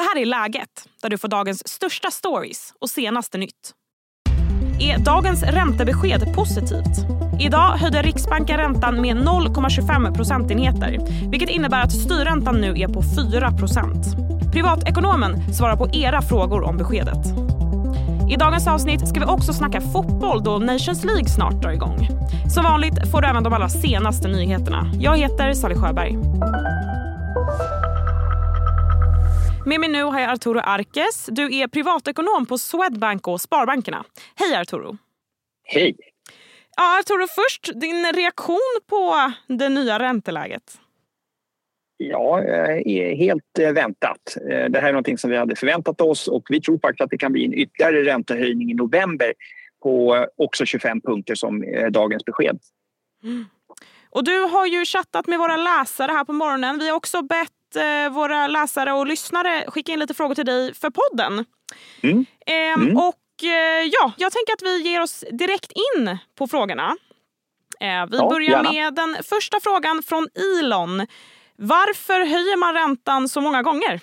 Det här är Läget, där du får dagens största stories och senaste nytt. Är dagens räntebesked positivt? Idag höjde Riksbanken räntan med 0,25 procentenheter vilket innebär att styrräntan nu är på 4% Privatekonomen svarar på era frågor om beskedet. I dagens avsnitt ska vi också snacka fotboll då Nations League snart drar igång. Som vanligt får du även de allra senaste nyheterna. Jag heter Sally Sjöberg. Med mig nu har jag Arturo Arkes. Du är privatekonom på Swedbank och Sparbankerna. Hej Arturo. Hej. Ja, Arturo, först din reaktion på det nya ränteläget. Ja, eh, helt eh, väntat. Eh, det här är någonting som vi hade förväntat oss och vi tror faktiskt att det kan bli en ytterligare räntehöjning i november på också 25 punkter som dagens besked. Mm. Och du har ju chattat med våra läsare här på morgonen. Vi har också bett våra läsare och lyssnare skicka in lite frågor till dig för podden. Mm. Ehm, mm. Och ja, jag tänker att vi ger oss direkt in på frågorna. Vi ja, börjar gärna. med den första frågan från Elon. Varför höjer man räntan så många gånger?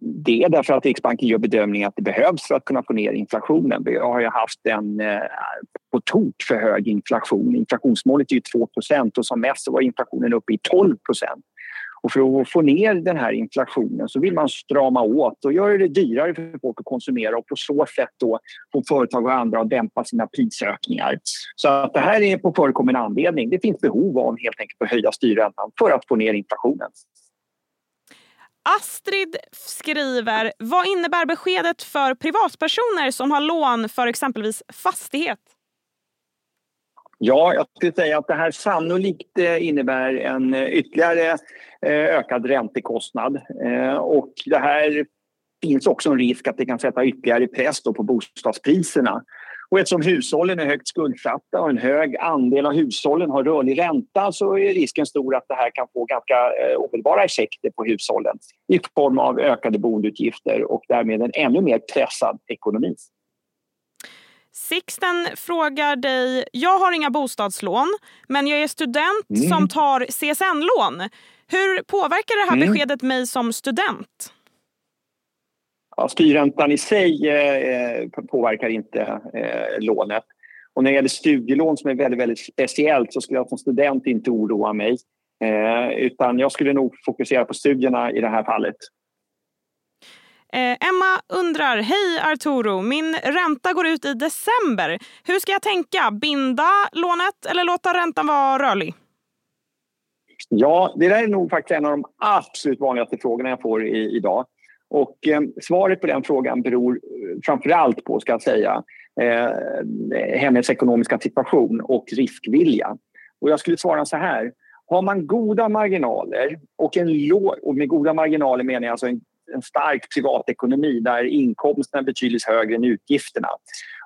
Det är därför att Riksbanken gör bedömningen att det behövs för att kunna få ner inflationen. Vi har ju haft en eh, på tok för hög inflation. Inflationsmålet är ju 2 och som mest var inflationen uppe i 12 och för att få ner den här inflationen så vill man strama åt och göra det dyrare för folk att konsumera och på så sätt då få företag och andra att dämpa sina prisökningar. Så att det här är på förekommande anledning. Det finns behov av helt enkelt att höja styrräntan för att få ner inflationen. Astrid skriver, vad innebär beskedet för privatpersoner som har lån för exempelvis fastighet? Ja, jag skulle säga att det här sannolikt eh, innebär en eh, ytterligare eh, ökad räntekostnad. Och det här finns också en risk att det kan sätta ytterligare press på bostadspriserna. Och eftersom hushållen är högt skuldsatta och en hög andel av hushållen har rörlig ränta så är risken stor att det här kan få ganska omedelbara effekter på hushållen i form av ökade boendeutgifter och därmed en ännu mer pressad ekonomi. Sixten frågar dig, jag har inga bostadslån men jag är student mm. som tar CSN-lån. Hur påverkar det här mm. beskedet mig som student? Ja, styrräntan i sig eh, påverkar inte eh, lånet. Och när det gäller studielån som är väldigt, väldigt speciellt så skulle jag som student inte oroa mig. Eh, utan jag skulle nog fokusera på studierna i det här fallet. Eh, Emma undrar, hej Arturo, min ränta går ut i december. Hur ska jag tänka? Binda lånet eller låta räntan vara rörlig? Ja, det där är nog faktiskt en av de absolut vanligaste frågorna jag får i, idag. Och eh, svaret på den frågan beror eh, framför allt på, ska jag säga, eh, hennes ekonomiska situation och riskvilja. Och jag skulle svara så här. Har man goda marginaler och, en låg, och med goda marginaler menar jag alltså en en stark privatekonomi där inkomsterna är betydligt högre än utgifterna.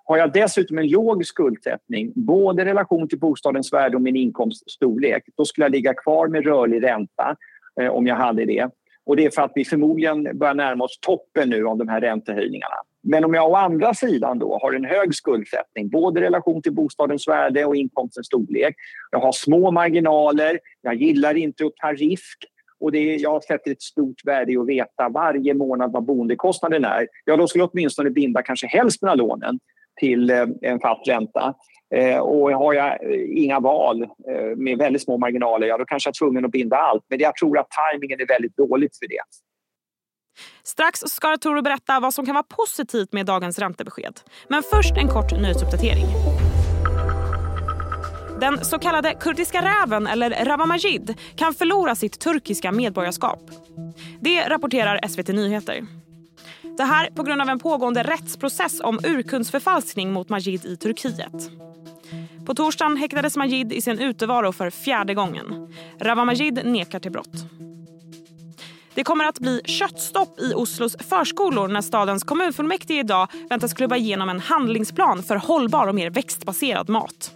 Har jag dessutom en låg skuldsättning, både i relation till bostadens värde och min inkomststorlek, då skulle jag ligga kvar med rörlig ränta eh, om jag hade det. Och det är för att vi förmodligen börjar närma oss toppen nu av de här räntehöjningarna. Men om jag å andra sidan då har en hög skuldsättning, både i relation till bostadens värde och inkomstens storlek. Jag har små marginaler, jag gillar inte att ta risk och det är, jag sätter ett stort värde i att veta varje månad vad boendekostnaden är. Ja, då skulle jag åtminstone binda kanske hälften av lånen till eh, en fast ränta. Eh, och har jag eh, inga val eh, med väldigt små marginaler, ja då kanske jag är tvungen att binda allt. Men jag tror att tajmingen är väldigt dåligt för det. Strax ska Toro berätta vad som kan vara positivt med dagens räntebesked. Men först en kort nyhetsuppdatering. Den så kallade kurdiska räven, eller Rawa Majid, kan förlora sitt turkiska medborgarskap. Det rapporterar SVT Nyheter. Det här på grund av en pågående rättsprocess om urkundsförfalskning mot Majid i Turkiet. På torsdagen häktades Majid i sin utevaro för fjärde gången. Rawa Majid nekar till brott. Det kommer att bli köttstopp i Oslos förskolor när stadens kommunfullmäktige idag väntas klubba igenom en handlingsplan för hållbar och mer växtbaserad mat.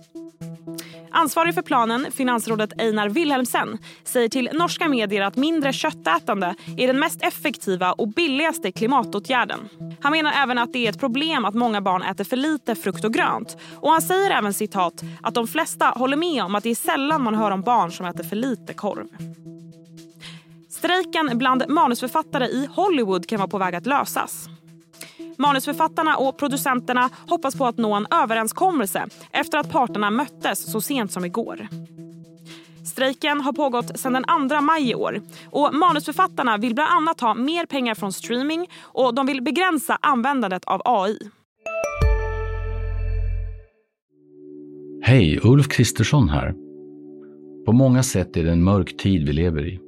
Ansvarig för planen, finansrådet Einar Wilhelmsen säger till norska medier att mindre köttätande är den mest effektiva och billigaste klimatåtgärden. Han menar även att det är ett problem att många barn äter för lite frukt och grönt. Och Han säger även citat att de flesta håller med om att det är sällan man hör om barn som äter för lite korv. Strejken bland manusförfattare i Hollywood kan vara på väg att lösas. Manusförfattarna och producenterna hoppas på att nå en överenskommelse efter att parterna möttes så sent som igår. Strejken har pågått sedan den 2 maj i år. Och manusförfattarna vill bland annat ha mer pengar från streaming och de vill begränsa användandet av AI. Hej, Ulf Kristersson här. På många sätt är det en mörk tid vi lever i.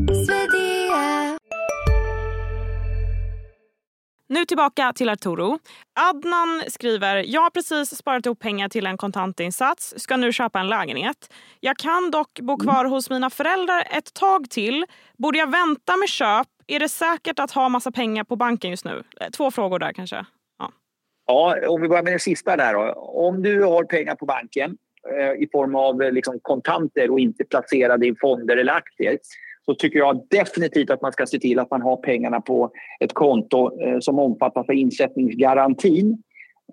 Nu tillbaka till Arturo. Adnan skriver, jag har precis sparat ihop pengar till en kontantinsats, ska nu köpa en lägenhet. Jag kan dock bo kvar hos mina föräldrar ett tag till. Borde jag vänta med köp? Är det säkert att ha massa pengar på banken just nu? Två frågor där kanske. Ja, ja om vi börjar med det sista där då. Om du har pengar på banken eh, i form av eh, liksom, kontanter och inte placerade i fonder eller aktier så tycker jag definitivt att man ska se till att man har pengarna på ett konto eh, som omfattas av insättningsgarantin.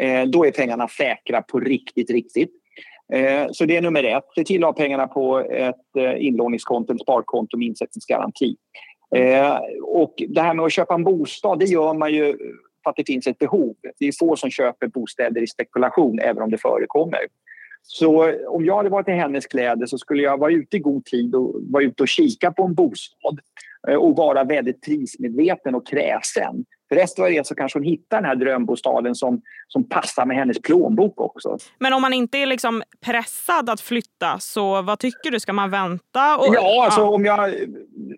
Eh, då är pengarna säkra på riktigt, riktigt. Eh, så det är nummer ett. Se till att ha pengarna på ett eh, inlåningskonto, ett sparkonto med insättningsgaranti. Eh, och det här med att köpa en bostad, det gör man ju för att det finns ett behov. Det är få som köper bostäder i spekulation, även om det förekommer. Så om jag hade varit i hennes kläder så skulle jag vara ute i god tid och vara ute och kika på en bostad eh, och vara väldigt prismedveten och kräsen. För resten av det så kanske hon hittar den här drömbostaden som, som passar med hennes plånbok också. Men om man inte är liksom pressad att flytta, så vad tycker du? Ska man vänta? Och, ja, alltså ja. om jag...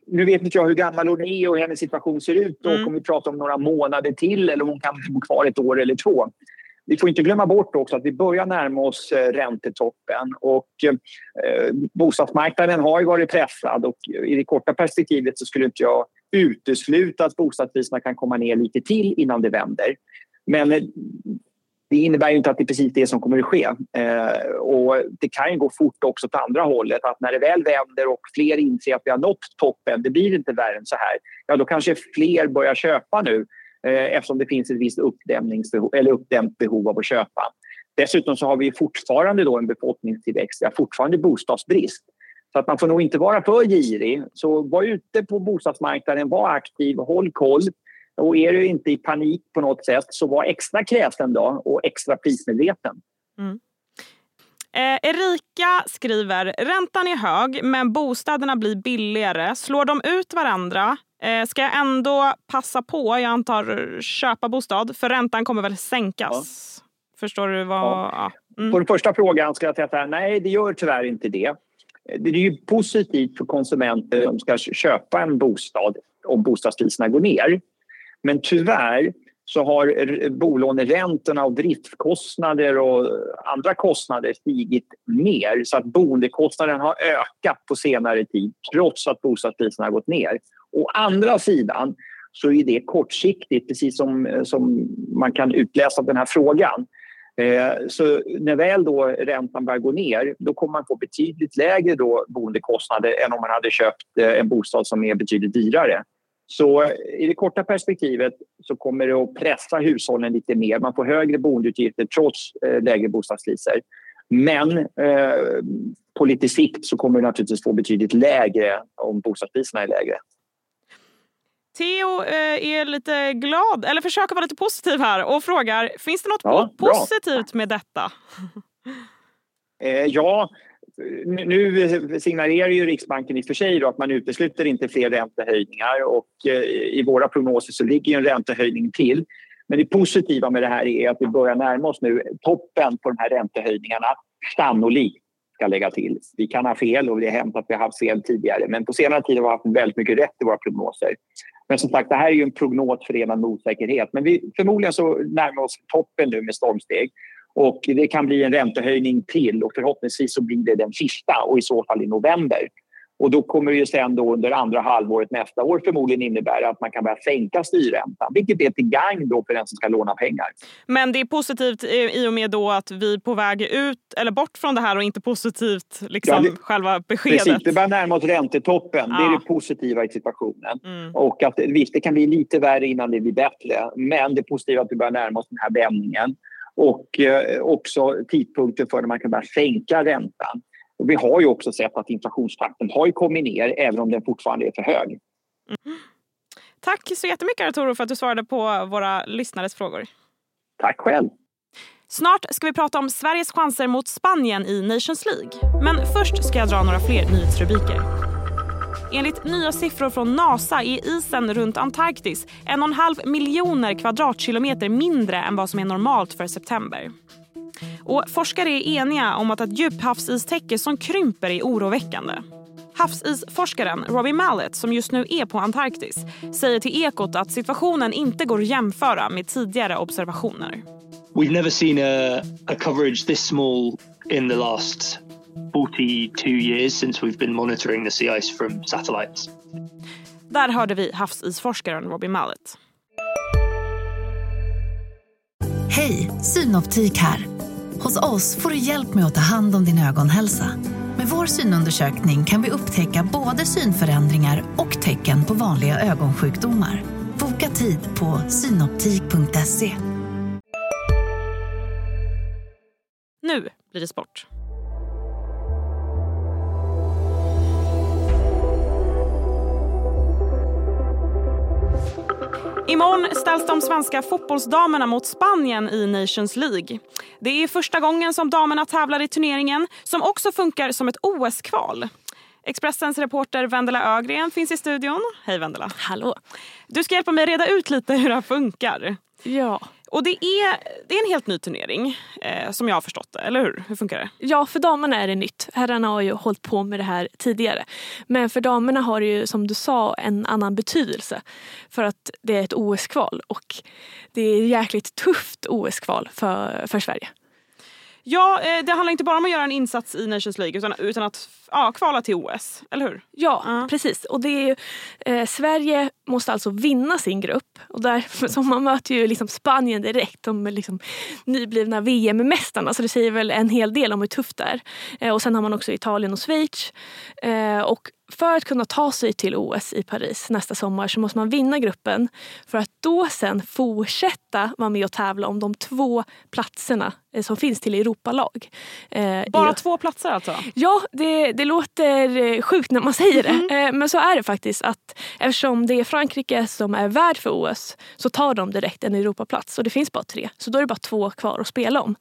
Nu vet inte jag hur gammal hon är och hur hennes situation ser ut och mm. om vi pratar om några månader till eller om hon kan bo kvar ett år eller två vi får inte glömma bort också att vi börjar närma oss eh, räntetoppen och eh, bostadsmarknaden har ju varit pressad och i det korta perspektivet så skulle inte jag utesluta att bostadspriserna kan komma ner lite till innan det vänder. Men eh, det innebär ju inte att det är precis det som kommer att ske. Och det kan ju gå fort också åt andra hållet. Att när det väl vänder och fler inser att vi har nått toppen, det blir inte värre än så här. Ja, då kanske fler börjar köpa nu Eh, eftersom det finns ett visst uppdämningsbehov, eller uppdämt behov av att köpa. Dessutom så har vi fortfarande då en befolkningstillväxt, vi har fortfarande bostadsbrist. Så att man får nog inte vara för girig. Så var ute på bostadsmarknaden, var aktiv, håll koll. Och är du inte i panik på något sätt så var extra kräsen då och extra prismedveten. Mm. Eh, Erika skriver, räntan är hög men bostäderna blir billigare. Slår de ut varandra? Eh, ska jag ändå passa på, jag antar köpa bostad, för räntan kommer väl sänkas? Ja. Förstår du vad... Ja. Mm. På den första frågan ska jag säga nej, det gör tyvärr inte det. Det är ju positivt för konsumenter som ska köpa en bostad om bostadspriserna går ner. Men tyvärr så har bolåneräntorna och driftkostnader och andra kostnader stigit mer så att boendekostnaden har ökat på senare tid trots att bostadspriserna har gått ner. Å andra sidan så är det kortsiktigt, precis som, som man kan utläsa av den här frågan. Eh, så när väl då räntan börjar gå ner då kommer man få betydligt lägre då boendekostnader än om man hade köpt eh, en bostad som är betydligt dyrare. Så i det korta perspektivet så kommer det att pressa hushållen lite mer. Man får högre boendeutgifter trots eh, lägre bostadspriser. Men eh, på lite sikt så kommer det naturligtvis få betydligt lägre om bostadspriserna är lägre. Theo eh, är lite glad, eller försöker vara lite positiv här och frågar, finns det något ja, positivt med detta? eh, ja, nu signalerar ju Riksbanken i och för sig att man utesluter inte fler räntehöjningar och eh, i våra prognoser så ligger en räntehöjning till. Men det positiva med det här är att vi börjar närma oss nu toppen på de här räntehöjningarna. Sannolikt ska lägga till. Vi kan ha fel och det har hänt att vi har haft fel tidigare men på senare tid har vi haft väldigt mycket rätt i våra prognoser. Men som sagt, det här är ju en prognos förenad med osäkerhet. Men vi, förmodligen så närmar vi oss toppen nu med stormsteg. Och det kan bli en räntehöjning till och förhoppningsvis så blir det den sista och i så fall i november. Och då kommer det sen då under andra halvåret nästa år förmodligen innebära att man kan börja sänka styrräntan, vilket är till gagn då för den som ska låna pengar. Men det är positivt i och med då att vi är på väg ut eller bort från det här och inte positivt liksom ja, det, själva beskedet. Precis, det börjar närma oss räntetoppen. Ja. Det är det positiva i situationen. Mm. Och att visst, det kan bli lite värre innan det blir bättre, men det positiva är att vi börjar närma oss den här vändningen och eh, också tidpunkten för när man kan börja sänka räntan. Och vi har ju också sett att inflationstakten har kommit ner även om den fortfarande är för hög. Mm. Tack så jättemycket Arturo för att du svarade på våra lyssnares frågor. Tack själv. Snart ska vi prata om Sveriges chanser mot Spanien i Nations League. Men först ska jag dra några fler nyhetsrubriker. Enligt nya siffror från Nasa är isen runt Antarktis en och en halv miljoner kvadratkilometer mindre än vad som är normalt för september. Och forskare är eniga om att ett djuphavsistäcke som krymper är oroväckande. Havsisforskaren Robbie Mallet, som just nu är på Antarktis säger till Ekot att situationen inte går att jämföra med tidigare observationer. We've never seen a, a coverage this small in the last 42 years since we've been monitoring the sea ice from satellites. Där hörde vi havsisforskaren Robbie Mallet. Hej, Synoptik här. Hos oss får du hjälp med att ta hand om din ögonhälsa. Med vår synundersökning kan vi upptäcka både synförändringar och tecken på vanliga ögonsjukdomar. Boka tid på synoptik.se. Nu blir det sport. Imorgon ställs de svenska fotbollsdamerna mot Spanien i Nations League. Det är första gången som damerna tävlar i turneringen som också funkar som ett OS-kval. Expressens reporter Vendela Ögren finns i studion. Hej Vendela. Hallå. Du ska hjälpa mig reda ut lite hur det här funkar. Ja. Och det är, det är en helt ny turnering eh, som jag har förstått det, eller hur? Hur funkar det? Ja, för damerna är det nytt. Herrarna har ju hållit på med det här tidigare. Men för damerna har det ju som du sa en annan betydelse. För att det är ett OS-kval och det är ett jäkligt tufft OS-kval för, för Sverige. Ja, eh, det handlar inte bara om att göra en insats i Nations League utan, utan att ja, kvala till OS, eller hur? Ja, uh. precis. Och det är ju, eh, Sverige måste alltså vinna sin grupp. Och där, så man möter ju liksom Spanien direkt, de liksom nyblivna VM-mästarna. Så det säger väl en hel del om hur tufft det är. Eh, och sen har man också Italien och Schweiz. Eh, och för att kunna ta sig till OS i Paris nästa sommar så måste man vinna gruppen för att då sen fortsätta vara med och tävla om de två platserna eh, som finns till Europalag. Eh, Bara i... två platser alltså? Ja, det, det låter eh, sjukt när man säger det. Mm. Men så är det faktiskt. att Eftersom det är Frankrike som är värd för OS så tar de direkt en Europaplats och det finns bara tre. Så då är det bara två kvar att spela om.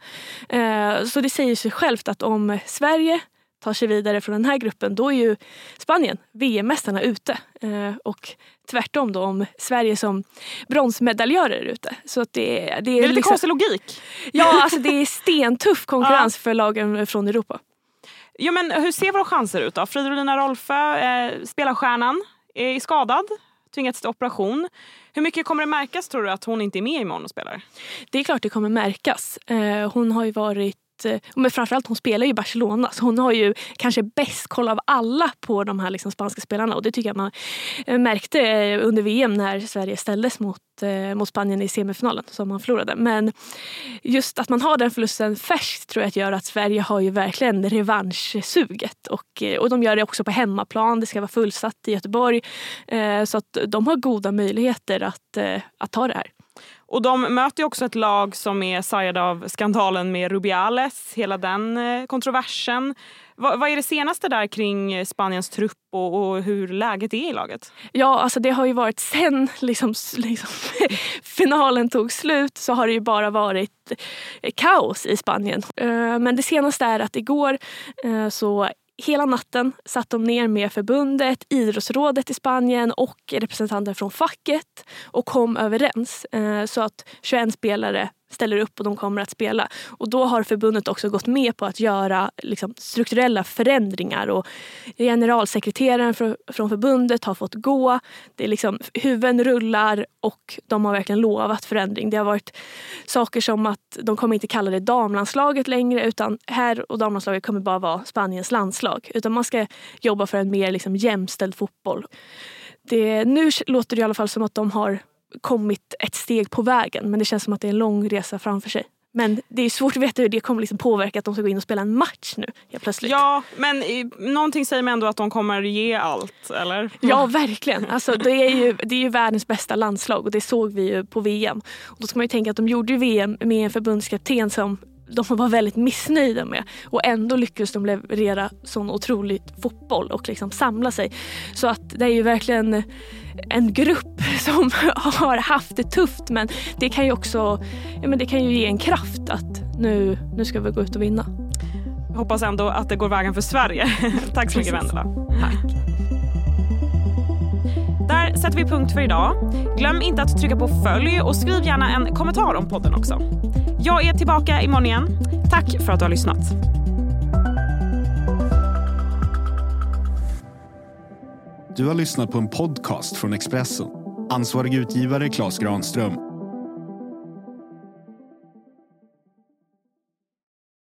Så det säger sig självt att om Sverige tar sig vidare från den här gruppen då är ju Spanien VM-mästarna ute. Eh, och tvärtom då om Sverige som bronsmedaljörer är ute. Så att det, det, är, det är lite liksom, konstig logik. Ja, alltså det är stentuff konkurrens för lagen från Europa. Ja, men hur ser våra chanser ut då? Fridolina Rolfö, eh, spelarstjärnan, är skadad, tvingats till operation. Hur mycket kommer det märkas tror du att hon inte är med imorgon och spelar? Det är klart det kommer märkas. Eh, hon har ju varit Eh, men framförallt hon spelar ju i Barcelona så hon har ju kanske bäst koll av alla på de här liksom spanska spelarna och det tycker jag man eh, märkte eh, under VM när Sverige ställdes mot, mot Spanien i semifinalen som man förlorade. Men just att man har den förlusten färskt tror jag att gör att Sverige har ju verkligen revanschsuget och, och de gör det också på hemmaplan. Det ska vara fullsatt i Göteborg så att de har goda möjligheter att, att ta det här. Och de möter också ett lag som är sargade av skandalen med Rubiales, hela den eh, kontroversen. Vad, vad är det senaste där kring eh, Spaniens trupp och, och, hur läget är i laget? Ja, alltså det har ju varit sen liksom, liksom finalen tog slut så har det ju bara varit eh, kaos i Spanien. Men det senaste är att igår så Hela natten satt de ner med förbundet, idrottsrådet i Spanien och representanter från facket och kom överens. Eh, så att 21 spelare ställer upp och de kommer att spela. Och då har förbundet också gått med på att göra liksom, strukturella förändringar och generalsekreteraren för, från förbundet har fått gå. Det är liksom, huvuden rullar och de har verkligen lovat förändring. Det har varit saker som att de kommer inte kalla det damlandslaget längre utan här och damlandslaget kommer bara vara Spaniens landslag. Utan man ska jobba för en mer liksom, jämställd fotboll. Det, nu låter det i alla fall som att de har kommit ett steg på vägen men det känns som att det är en lång resa framför sig. Men det är svårt att veta hur det kommer liksom påverka att de ska gå in och spela en match nu helt plötsligt. Ja, men någonting säger mig ändå att de kommer ge allt, eller? Ja, verkligen. Alltså, det, är ju, det är ju världens bästa landslag och det såg vi ju på VM. Och då ska man ju tänka att de gjorde VM med en förbundskapten som de var väldigt missnöjda med. Och ändå lyckades de leverera sån otrolig fotboll och liksom samla sig. Så att det är ju verkligen en grupp som har haft det tufft men det kan ju också ja, men det kan ju ge en kraft att nu, nu ska vi gå ut och vinna. Jag hoppas ändå att det går vägen för Sverige. Tack så mycket Vendela. Tack. Sätter vi punkt för idag. Glöm inte att trycka på följ och skriv gärna en kommentar om podden också. Jag är tillbaka imorgon igen. Tack för att du har lyssnat. Du har lyssnat på en podcast från Expressen. Ansvarig utgivare Klas Granström